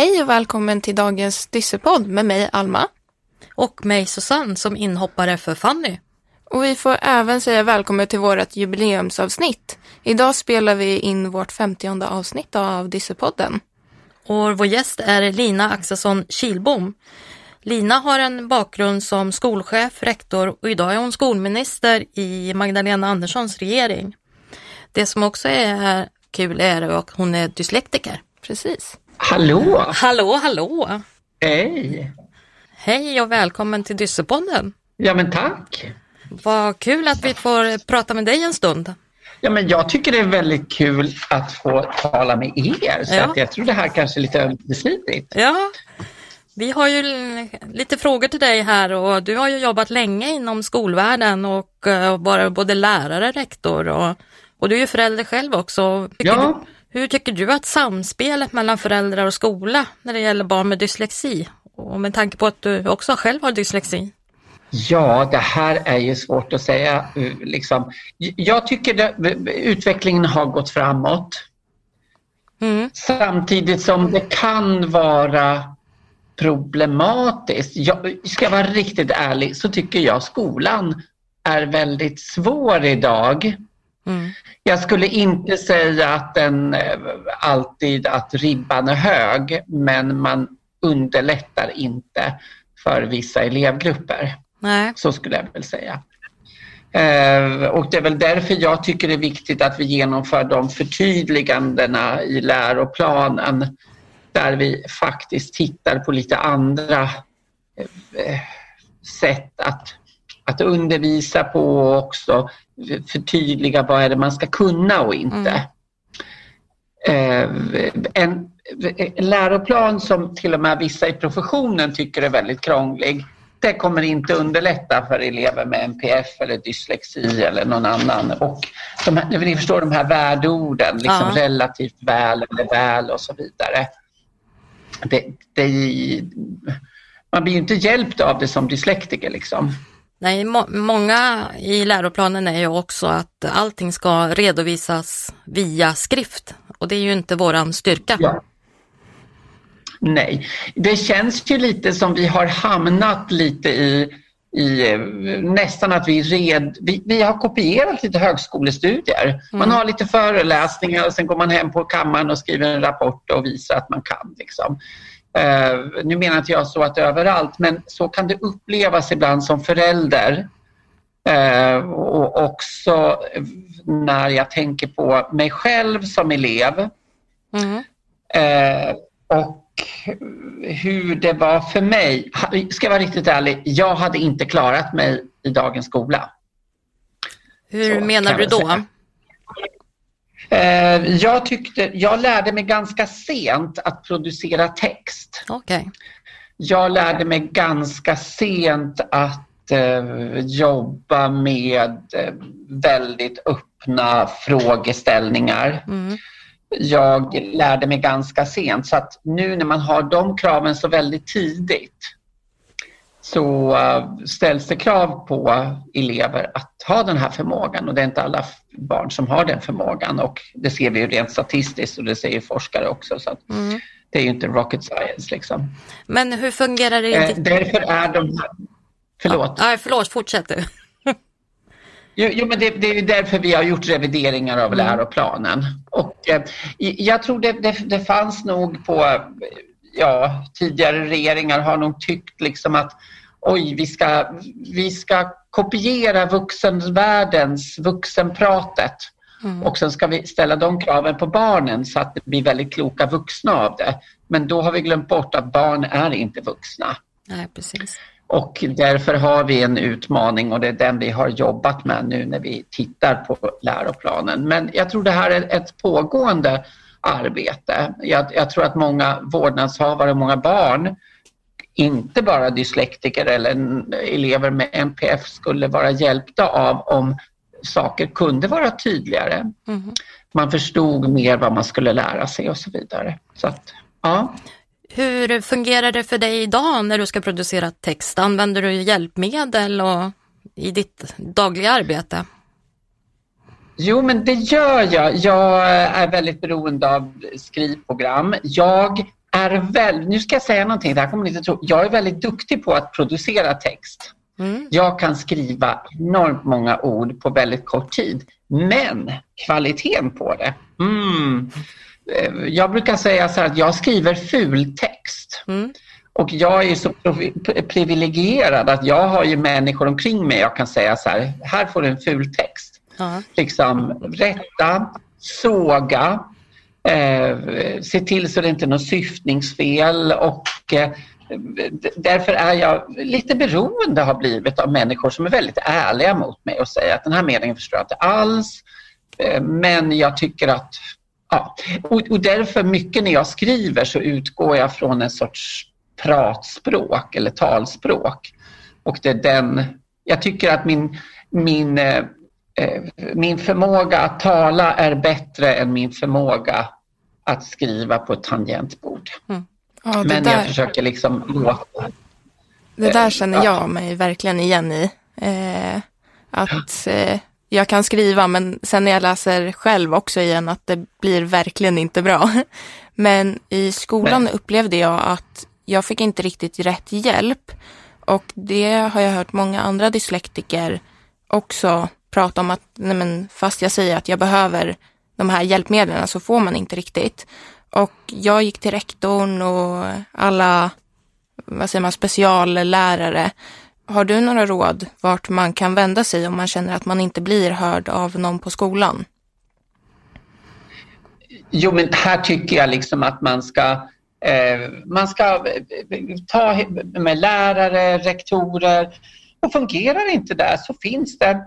Hej och välkommen till dagens Dyssepodd med mig Alma. Och mig Susanne som inhoppare för Fanny. Och vi får även säga välkommen till vårt jubileumsavsnitt. Idag spelar vi in vårt 50 avsnitt av Dissepodden. Och vår gäst är Lina Axelsson Kilbom. Lina har en bakgrund som skolchef, rektor och idag är hon skolminister i Magdalena Anderssons regering. Det som också är kul är att hon är dyslektiker. Precis. Hallå! Hallå, hallå! Hej! Hej och välkommen till Dyssepodden. Ja men tack! Vad kul att vi får prata med dig en stund. Ja, men jag tycker det är väldigt kul att få tala med er. Så Ja. att jag tror det här kanske är lite ömsesidigt. Ja, vi har ju lite frågor till dig här och du har ju jobbat länge inom skolvärlden och eh, varit både lärare, rektor och, och du är ju förälder själv också. Tycker Ja. du, hur tycker du att samspelet mellan föräldrar och skola när det gäller barn med dyslexi och med tanke på att du också själv har dyslexi? Ja, det här är ju svårt att säga. Liksom. Jag tycker det, utvecklingen har gått framåt. Mm. Samtidigt som det kan vara problematiskt. Jag, ska jag vara riktigt ärlig så tycker jag skolan är väldigt svår idag. Mm. Jag skulle inte säga att den eh, alltid att ribban är hög men man underlättar inte för vissa elevgrupper. Nej. Så skulle jag väl säga. Eh, och det är väl därför jag tycker det är viktigt att vi genomför de förtydligandena i läroplanen där vi faktiskt tittar på lite andra eh, sätt att, att undervisa på och också förtydliga vad är det man ska kunna och inte. Eh, en, en läroplan som till och med vissa i professionen tycker är väldigt krånglig det kommer inte underlätta för elever med NPF eller dyslexi eller någon annan. Och de här, ni förstår de här värdeorden, liksom Ja. relativt väl eller väl och så vidare. Det, det, man blir ju inte hjälpt av det som dyslektiker. Liksom. Nej, må många i läroplanen är ju också att allting ska redovisas via skrift och det är ju inte våran styrka. Ja. Nej, det känns ju lite som vi har hamnat lite i, i nästan att vi, red, vi, vi har kopierat lite högskolestudier. Man har lite föreläsningar och sen går man hem på kammaren och skriver en rapport och visar att man kan. Liksom. Eh, nu menar inte jag så att överallt, men så kan det upplevas ibland som förälder. Eh, och också när jag tänker på mig själv som elev Mm. Eh, och hur det var för mig. Ska jag vara riktigt ärlig, jag hade inte klarat mig i dagens skola. Hur Så menar du då? säga. Eh, jag, tyckte, jag lärde mig ganska sent att producera text. Okej. Jag lärde mig ganska sent att eh, jobba med eh, väldigt öppna frågeställningar. Mm. jag lärde mig ganska sent. Så att nu när man har de kraven så väldigt tidigt så eh, ställs det krav på elever att ha den här förmågan och det är inte alla barn som har den förmågan och det ser vi ju rent statistiskt och det säger forskare också så Mm. det är ju inte rocket science liksom. Men hur fungerar det Eh, därför är de här... Förlåt. Nej, förlåt, fortsätt du. Jo, men det, det är därför vi har gjort revideringar av läroplanen. Och, eh, jag tror det, det, det fanns nog på, ja, tidigare regeringar har nog tyckt liksom att oj, vi ska, vi ska kopiera vuxenvärldens, vuxenpratet. Och sen ska vi ställa de kraven på barnen så att det blir väldigt kloka vuxna av det. Men då har vi glömt bort att barn är inte vuxna. Nej, precis. Och därför har vi en utmaning och det är den vi har jobbat med nu när vi tittar på läroplanen. Men jag tror det här är ett pågående arbete. Jag, jag tror att många vårdnadshavare och många barn, inte bara dyslektiker eller elever med NPF skulle vara hjälpta av om saker kunde vara tydligare. Mhm. Man förstod mer vad man skulle lära sig och så vidare. Så att, ja. Hur fungerar det för dig idag när du ska producera text? Använder du hjälpmedel och i ditt dagliga arbete? Jo, men det gör jag. Jag är väldigt beroende av skrivprogram. Jag är väl, nu ska jag säga någonting, det här kommer ni inte tro. Jag är väldigt duktig på att producera text. Mm. Jag kan skriva enormt många ord på väldigt kort tid. Men kvaliteten på det. Mm. Eh, jag brukar säga så att jag skriver fultext. Mm. Och jag är så privilegierad att jag har ju människor omkring mig. Jag kan säga så här, här får du en fultext. Uh Liksom rätta, såga, eh, se till så det inte är något syftningsfel och eh, därför är jag lite beroende har blivit av människor som är väldigt ärliga mot mig och säger att den här meningen förstår jag inte alls. Eh, men jag tycker att Ja, och, och därför mycket när jag skriver så utgår jag från en sorts pratspråk eller talspråk. Och det är den, jag tycker att min, min, eh, min förmåga att tala är bättre än min förmåga att skriva på ett tangentbord. Mm. Ja, Men där, jag försöker liksom låta. Det där känner jag mig verkligen igen i. Eh, att eh, jag kan skriva men sen när jag läser själv också igen att det blir verkligen inte bra. Men i skolan Nej. upplevde jag att jag fick inte riktigt rätt hjälp och det har jag hört många andra dyslektiker också prata om att nej men, fast jag säger att jag behöver de här hjälpmedlen så får man inte riktigt. Och jag gick till rektorn och alla vad säger man, speciallärare. Har du några råd vart man kan vända sig om man känner att man inte blir hörd av någon på skolan? Jo, men här tycker jag liksom att man ska eh, man ska eh, ta med lärare, rektorer och fungerar inte det så finns det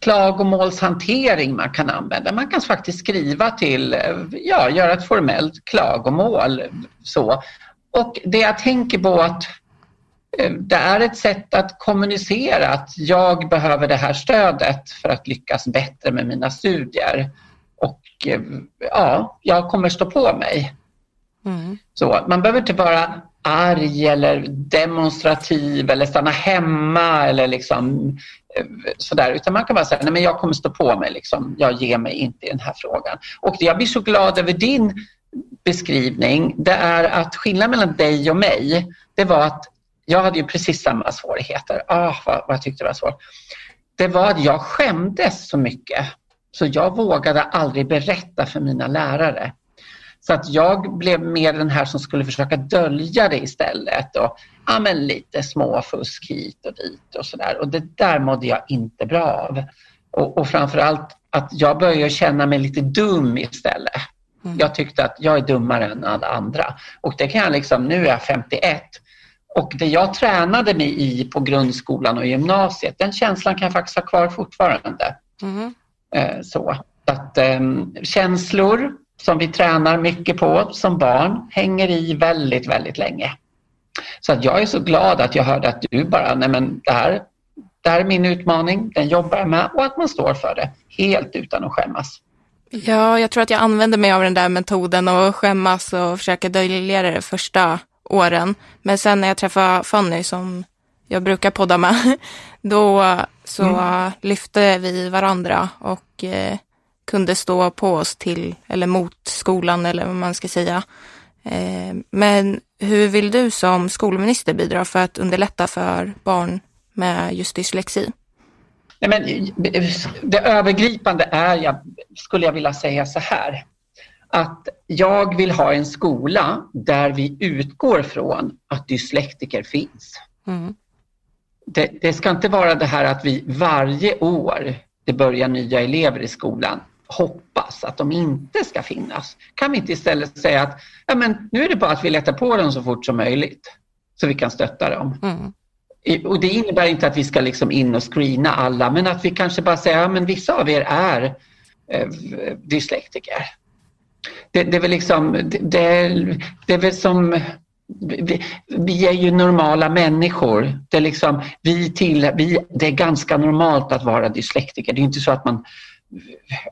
klagomålshantering man kan använda. Man kan faktiskt skriva till, ja, göra ett formellt klagomål. Så. Och det jag tänker på att eh, det är ett sätt att kommunicera att jag behöver det här stödet för att lyckas bättre med mina studier. Och eh, ja, jag kommer stå på mig. Mm. Så, man behöver inte vara arg eller demonstrativ eller stanna hemma eller liksom eh, sådär. Utan man kan bara säga, nej men jag kommer stå på mig, liksom. jag ger mig inte i den här frågan. Och jag blir så glad över din beskrivning. Det är att skillnaden mellan dig och mig, det var att jag hade ju precis samma svårigheter. Ah, vad, vad jag tyckte det var svårt. Det var att jag skämdes så mycket så jag vågade aldrig berätta för mina lärare. Så att jag blev mer den här som skulle försöka dölja det istället och ja, men lite småfusk hit och dit och sådär. Och det där mådde jag inte bra av. Och, och framförallt att jag började känna mig lite dum istället. Mm. Jag tyckte att jag är dummare än alla andra. Och det kan jag liksom, nu är jag 51 och det jag tränade mig i på grundskolan och gymnasiet, den känslan kan jag faktiskt ha kvar fortfarande. Mm. Så att um, känslor som vi tränar mycket på som barn hänger i väldigt, väldigt länge. Så att jag är så glad att jag hörde att du bara, nej men det här, det här är min utmaning, den jobbar jag med och att man står för det helt utan att skämmas. Ja, jag tror att jag använder mig av den där metoden och skämmas och försöka dölja det första åren. Men sen när jag träffar Fanny som jag brukar podda med, då så mm. lyfte vi varandra och eh, kunde stå på oss till, eller mot skolan eller vad man ska säga. Eh, men hur vill du som skolminister bidra för att underlätta för barn med just dyslexi? Nej, men det övergripande är, jag, skulle jag vilja säga så här, att jag vill ha en skola där vi utgår från att dyslektiker finns. Mm. Det, det, ska inte vara det här att vi varje år det börjar nya elever i skolan hoppas att de inte ska finnas. Kan vi inte istället säga att ja, men nu är det bara att vi letar på dem så fort som möjligt så vi kan stötta dem. Mm. Och Det innebär inte att vi ska liksom in och screena alla men att vi kanske bara säger att ja, vissa av er är eh, dyslektiker. Det, det, är väl liksom, det, det är väl som vi, vi, är ju normala människor. Det är, liksom, vi till, vi, det är ganska normalt att vara dyslektiker. Det är inte så att man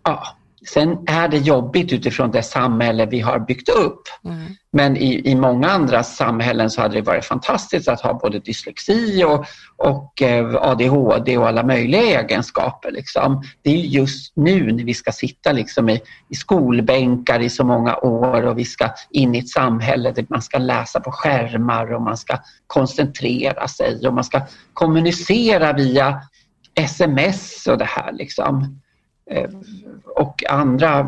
ja, Sen är det jobbigt utifrån det samhälle vi har byggt upp. Mm. Men i, i många andra samhällen så hade det varit fantastiskt att ha både dyslexi och, och eh, ADHD och alla möjliga egenskaper. Liksom. Det är just nu när vi ska sitta liksom i, i skolbänkar i så många år och vi ska in i ett samhälle där man ska läsa på skärmar och man ska koncentrera sig och man ska kommunicera via sms och det här. Liksom. Eh, och andra.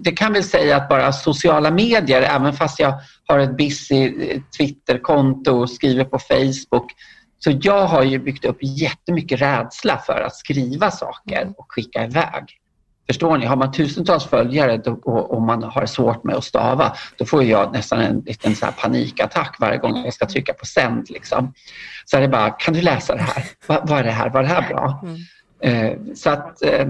Det kan väl säga att bara sociala medier, även fast jag har ett busy Twitterkonto och skriver på Facebook, så jag har ju byggt upp jättemycket rädsla för att skriva saker och skicka iväg. Förstår ni? Har man tusentals följare och, man har svårt med att stava, då får jag nästan en liten så panikattack varje gång jag ska trycka på sänd. Liksom. Så är det bara, kan du läsa det här? Vad, är det här? Var det här bra? Mm. Eh, så att eh,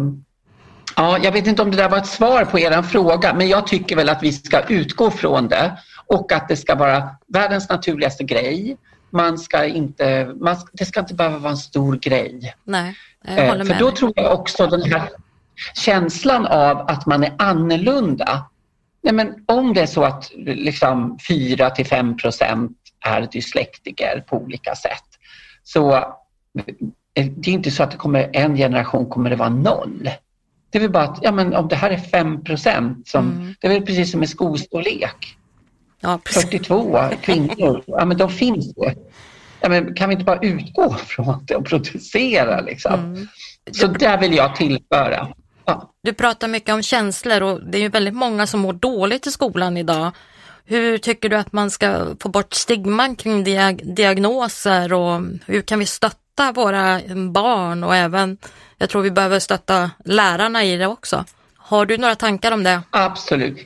Ja, jag vet inte om det där var ett svar på er fråga, men jag tycker väl att vi ska utgå från det och att det ska vara världens naturligaste grej. Man ska inte, man, det ska inte behöva vara en stor grej. Nej, jag håller med. För då tror jag också den här känslan av att man är annorlunda. Nej, men om det är så att liksom 4 till 5 procent är dyslektiker på olika sätt så eh, det är inte så att det kommer en generation kommer det vara noll. Det är väl bara att ja, men om det här är 5 procent, mm. det är väl precis som med skostorlek. Ja, 42 kvinnor, ja, men de finns ju. Ja, men kan vi inte bara utgå från det och producera liksom? Mm. Så där vill jag tillföra. Ja. Du pratar mycket om känslor och det är ju väldigt många som mår dåligt i skolan idag. Hur tycker du att man ska få bort stigman kring diag diagnoser och hur kan vi stötta våra barn och även jag tror vi behöver stötta lärarna i det också. Har du några tankar om det? Absolut.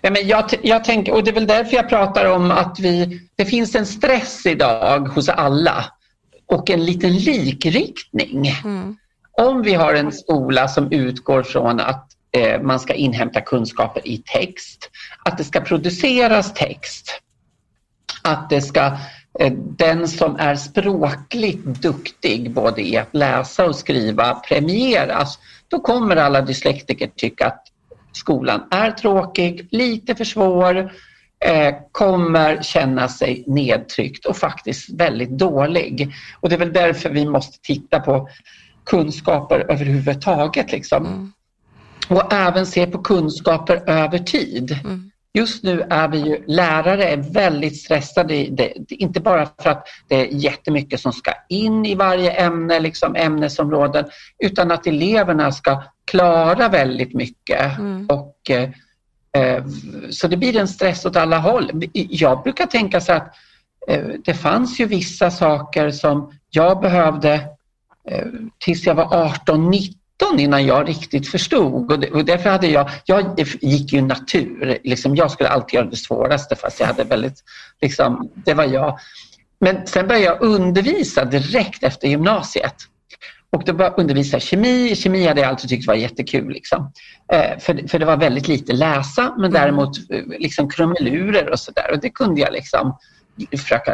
Ja, men jag, jag tänker, och det är väl därför jag pratar om att vi, det finns en stress idag hos alla och en liten likriktning. Mm. Om vi har en skola som utgår från att eh, man ska inhämta kunskaper i text, att det ska produceras text, att det ska den som är språkligt duktig både i att läsa och skriva premieras, då kommer alla dyslektiker tycka att skolan är tråkig, lite för svår, eh, kommer känna sig nedtryckt och faktiskt väldigt dålig. Och det är väl därför vi måste titta på kunskaper överhuvudtaget. Liksom. Mm. Och även se på kunskaper över tid. Mm. Just nu är vi ju, lärare är väldigt stressade, det, inte bara för att det är jättemycket som ska in i varje ämne, liksom ämnesområden, utan att eleverna ska klara väldigt mycket. Mm. Och, eh, så det blir en stress åt alla håll. Jag brukar tänka så att eh, det fanns ju vissa saker som jag behövde eh, tills jag var 18, 19 innan jag riktigt förstod. Och, det, och därför hade jag, jag gick ju natur, liksom, jag skulle alltid göra det svåraste fast jag hade väldigt, liksom, det var jag. Men sen började jag undervisa direkt efter gymnasiet. Och då började jag undervisa kemi. Kemi hade jag alltid tyckt var jättekul. Liksom. Eh, för, för det var väldigt lite läsa men mm. däremot eh, liksom krumelurer och sådär. Och det kunde jag liksom försöka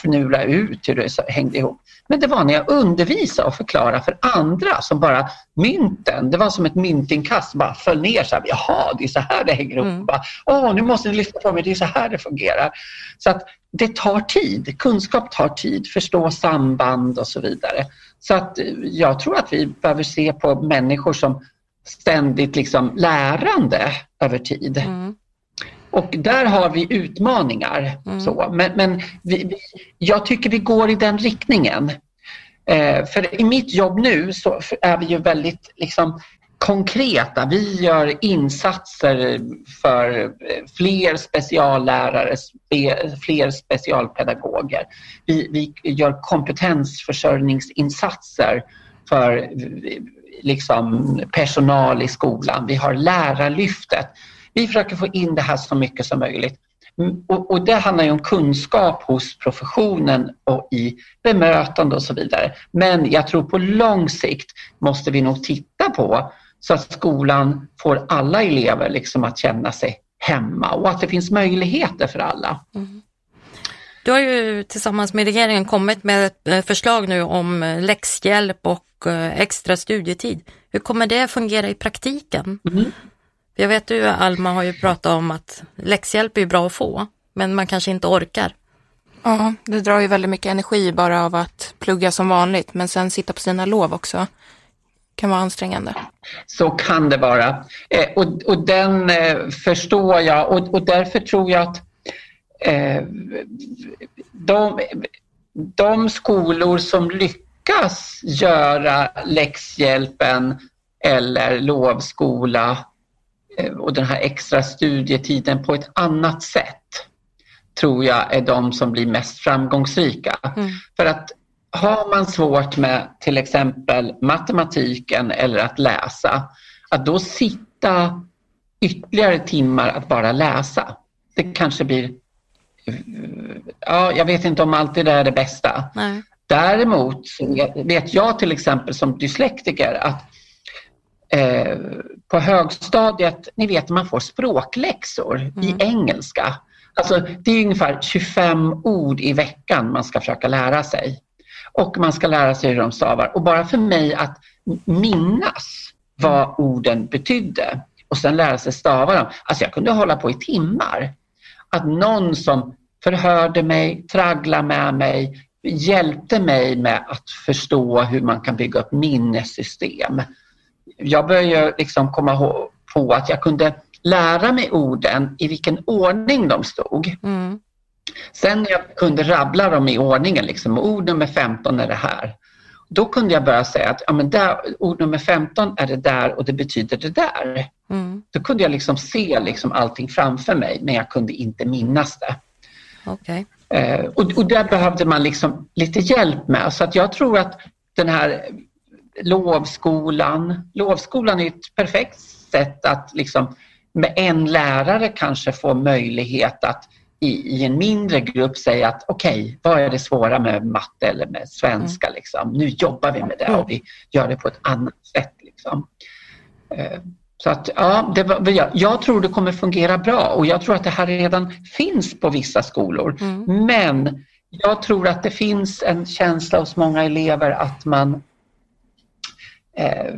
fnula ut hur det hängde ihop. Men det var när jag undervisade och förklarade för andra som bara mynten, det var som ett myntinkast, bara föll ner så här, jaha, det är så här det hänger ihop. Mm. Åh, nu måste ni lyssna på mig, det är så här det fungerar. Så att det tar tid, kunskap tar tid, förstå samband och så vidare. Så att eh, jag tror att vi behöver se på människor som ständigt liksom lärande över tid. Mm. Och där har vi utmaningar. Mm. Så. Men, men vi, vi, jag tycker vi går i den riktningen. Eh, för i mitt jobb nu så är vi ju väldigt liksom, konkreta. Vi gör insatser för fler speciallärare, fler specialpedagoger. Vi, vi gör kompetensförsörjningsinsatser för liksom, personal i skolan. Vi har lärarlyftet. Vi försöker få in det här så mycket som möjligt. Mm, och, och, det handlar ju om kunskap hos professionen och i bemötande och så vidare. Men jag tror på lång sikt måste vi nog titta på så att skolan får alla elever liksom att känna sig hemma och att det finns möjligheter för alla. Mm. Du har ju tillsammans med regeringen kommit med ett eh, förslag nu om eh, läxhjälp och eh, extra studietid. Hur kommer det fungera i praktiken? Mm. Jag vet ju Alma har ju pratat om att läxhjälp är bra att få, men man kanske inte orkar. Ja, det drar ju väldigt mycket energi bara av att plugga som vanligt, men sen sitta på sina lov också kan vara ansträngande. Så kan det vara. Eh, och, och den eh, förstår jag och, och därför tror jag att eh, de, de skolor som lyckas göra läxhjälpen eller lovskola eh, och den här extra studietiden på ett annat sätt tror jag är de som blir mest framgångsrika. Mm. För att har man svårt med till exempel matematiken eller att läsa, att då sitta ytterligare timmar att bara läsa, det kanske blir... Ja, jag vet inte om alltid det är det bästa. Nej. Däremot vet jag till exempel som dyslektiker att eh, på högstadiet, ni vet man får språkläxor mm. i engelska. Alltså, det är ungefär 25 ord i veckan man ska försöka lära sig. Och man ska lära sig hur de stavar. Och bara för mig att minnas vad orden betydde och sen lära sig stava dem. Alltså jag kunde hålla på i timmar. Att någon som förhörde mig, tragglade med mig, hjälpte mig med att förstå hur man kan bygga upp minnessystem. Jag började liksom komma på att jag kunde lära mig orden i vilken ordning de stod. Mm. Sen när jag kunde rabbla dem i ordningen, liksom, ord nummer 15 är det här. Då kunde jag börja säga att ja, men där, ord nummer 15 är det där och det betyder det där. Mm. Då kunde jag liksom se liksom allting framför mig men jag kunde inte minnas det. Okay. Eh, och, och där behövde man liksom lite hjälp med. Så att jag tror att den här lovskolan, lovskolan är ett perfekt sätt att liksom med en lärare kanske få möjlighet att i, i en mindre grupp säga att okej, okay, vad är det svåra med matte eller med svenska? Mm. Liksom? Nu jobbar vi med det och vi gör det på ett annat sätt. Liksom. Eh, så att ja, det var, jag tror det kommer fungera bra och jag tror att det här redan finns på vissa skolor. Mm. Men jag tror att det finns en känsla hos många elever att man eh,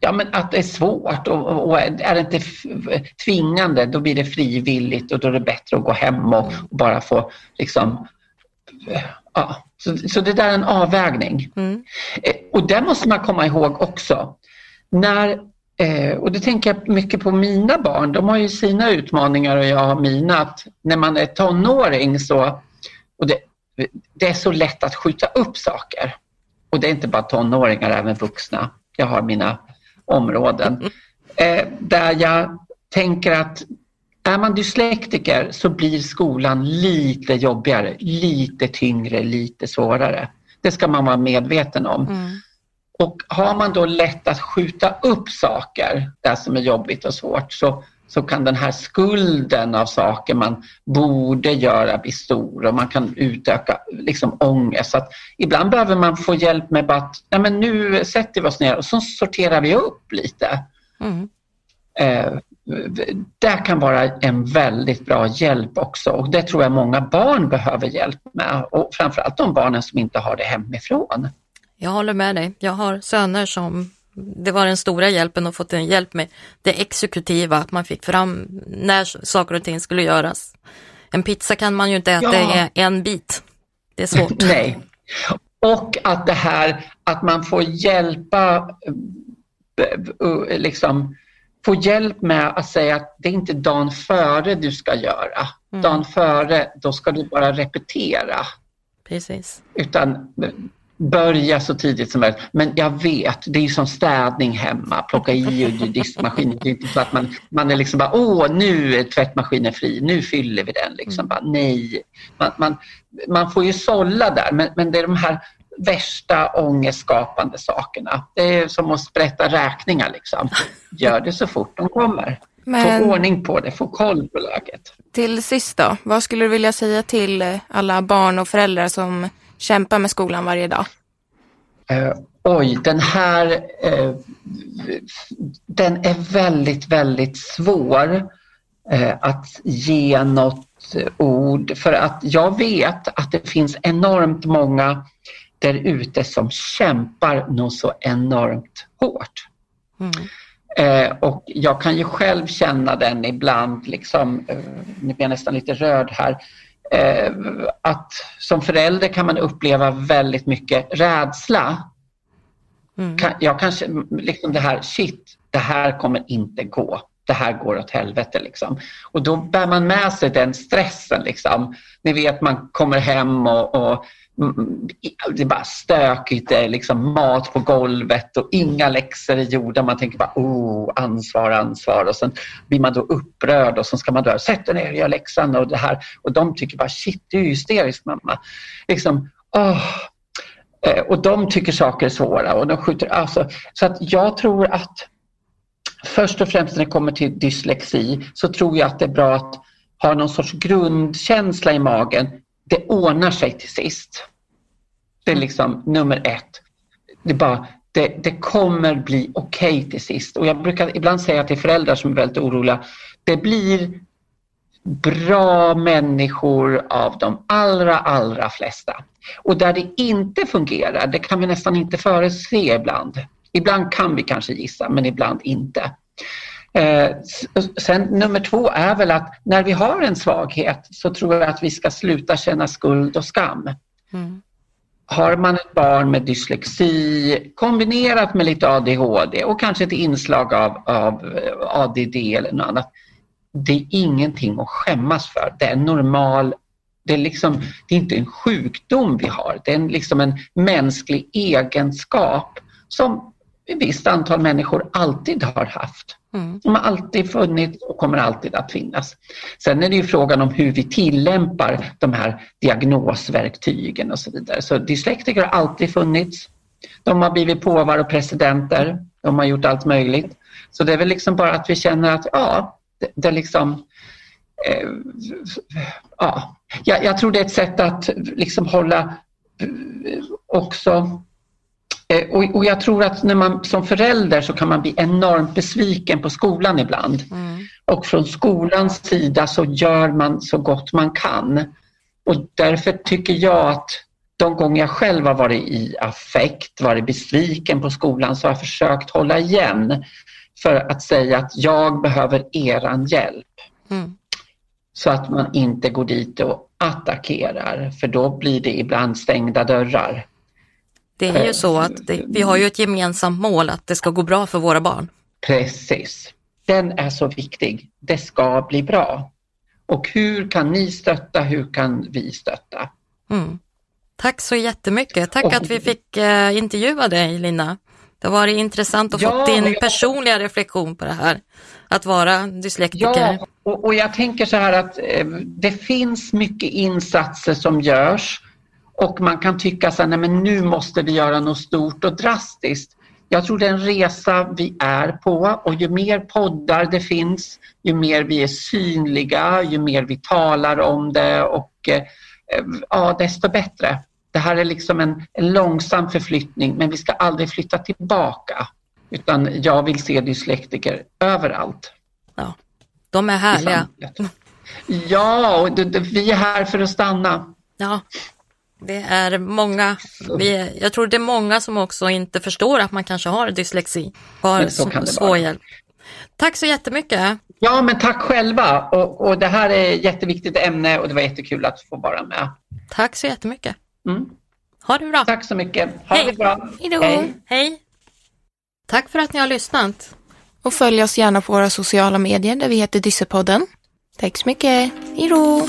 ja, men att det är svårt och, och, är det inte tvingande då blir det frivilligt och då är det bättre att gå hem och, och bara få liksom ja, så, så, det där är en avvägning. Mm. Eh, och det måste man komma ihåg också. När, eh, och det tänker jag mycket på mina barn, de har ju sina utmaningar och jag har mina. Att när man är tonåring så, och det, det är så lätt att skjuta upp saker. Och det är inte bara tonåringar, även vuxna. Jag har mina områden. Eh, där jag tänker att är man dyslektiker så blir skolan lite jobbigare, lite tyngre, lite svårare. Det ska man vara medveten om. Mm. Och har man då lätt att skjuta upp saker, det som är jobbigt och svårt, så, så kan den här skulden av saker man borde göra bli stor och man kan utöka liksom, ångest. Så ibland behöver man få hjälp med att Nej, men nu sätter vi oss ner och så sorterar vi upp lite. Mm. Eh, det kan vara en väldigt bra hjälp också och det tror jag många barn behöver hjälp med och framförallt de barnen som inte har det hemifrån. Jag håller med dig. Jag har söner som det var den stora hjälpen att få en hjälp med det exekutiva, att man fick fram när saker och ting skulle göras. En pizza kan man ju inte äta ja. en bit. Det är svårt. Nej. Och att det här att man får hjälpa, eh, liksom, få hjälp med att säga att det är inte dagen före du ska göra. Mm. Dagen före, då ska du bara repetera. Precis. Utan börja så tidigt som möjligt. Men jag vet, det är som städning hemma, plocka i ur diskmaskinen. Det är inte så att man, man är liksom bara, åh nu är tvättmaskinen fri, nu fyller vi den. Liksom. Mm. Bara, nej, man, man, man, får ju sålla där men, men det är de här värsta ångestskapande sakerna. Det är som att sprätta räkningar liksom. Gör det så fort de kommer. Men... Få ordning på det, få koll på läget. Till sist då, vad skulle du vilja säga till alla barn och föräldrar som kämpar med skolan varje dag? Uh, oj, den här uh, den är väldigt, väldigt svår uh, att ge något ord för att jag vet att det finns enormt många där ute som kämpar nog så enormt hårt. Mm. Eh, och jag kan ju själv känna den ibland, liksom, eh, nu blir jag nästan lite röd här, att som förälder kan man uppleva väldigt mycket rädsla. Mm. Jag kanske, liksom det här, shit, det här kommer inte gå. Det här går åt helvete. Liksom. Och då bär man med sig den stressen. Liksom. Ni vet, man kommer hem och, och det är bara stökigt, det är liksom mat på golvet och inga läxor är gjorda. Man tänker bara oh, ansvar, ansvar och sen blir man då upprörd och så ska man då sätta ner och göra läxan och det här. Och de tycker bara shit, du är hysterisk mamma. Liksom, oh. Och de tycker saker är svåra och de skjuter, alltså, så att jag tror att först och främst när det kommer till dyslexi så tror jag att det är bra att ha någon sorts grundkänsla i magen det ordnar sig till sist. Det är liksom nummer ett. Det, bara, det, det kommer bli okej okay till sist. Och jag brukar ibland säga till föräldrar som är väldigt oroliga, det blir bra människor av de allra, allra flesta. Och där det inte fungerar, det kan vi nästan inte förutse ibland. Ibland kan vi kanske gissa, men ibland inte. Eh, sen nummer två är väl att när vi har en svaghet så tror jag att vi ska sluta känna skuld och skam. Mm. Har man ett barn med dyslexi kombinerat med lite ADHD och kanske ett inslag av, av ADD eller något annat. Det är ingenting att skämmas för. Det är normal det är, liksom, det är inte en sjukdom vi har, det är en, liksom en mänsklig egenskap som ett visst antal människor alltid har haft. Mm. De har alltid funnits och kommer alltid att finnas. Sen är det ju frågan om hur vi tillämpar de här diagnosverktygen och så vidare. Så dyslektiker har alltid funnits. De har blivit påvar och presidenter. De har gjort allt möjligt. Så det är väl liksom bara att vi känner att ja, det, det liksom eh, ja. Jag, jag tror det är ett sätt att liksom hålla eh, också och, och, jag tror att när man som förälder så kan man bli enormt besviken på skolan ibland. Mm. Och från skolans sida så gör man så gott man kan. Och därför tycker jag att de gånger jag själv har varit i affekt, varit besviken på skolan så har jag försökt hålla igen för att säga att jag behöver eran hjälp. Mm. Så att man inte går dit och attackerar för då blir det ibland stängda dörrar. Det är ju så att det, vi har ju ett gemensamt mål att det ska gå bra för våra barn. Precis. Den är så viktig. Det ska bli bra. Och hur kan ni stötta? Hur kan vi stötta? Mm. Tack så jättemycket. Tack och, att vi fick uh, intervjua dig Lina. Det har varit intressant att ja, få din jag... personliga reflektion på det här. Att vara dyslektiker. Ja, och, och jag tänker så här att eh, det finns mycket insatser som görs och man kan tycka att nu måste vi göra något stort och drastiskt. Jag tror det är en resa vi är på och ju mer poddar det finns, ju mer vi är synliga, ju mer vi talar om det och eh, ja, desto bättre. Det här är liksom en, en långsam förflyttning men vi ska aldrig flytta tillbaka. Utan jag vill se dyslektiker överallt. Ja, de är härliga. Ja, och vi är här för att stanna. Ja, det är många, vi, jag tror det är många som också inte förstår att man kanske har dyslexi. Har svår hjälp. Tack så jättemycket. Ja, men tack själva. Och, och det här är ett jätteviktigt ämne och det var jättekul att få vara med. Tack så jättemycket. Mm. Ha det bra. Tack så mycket. Ha Hej. det bra. Hejdå. Hej. Hej. Tack för att ni har lyssnat. Och följ oss gärna på våra sociala medier där vi heter Dyssepodden. Tack så mycket. Hej då.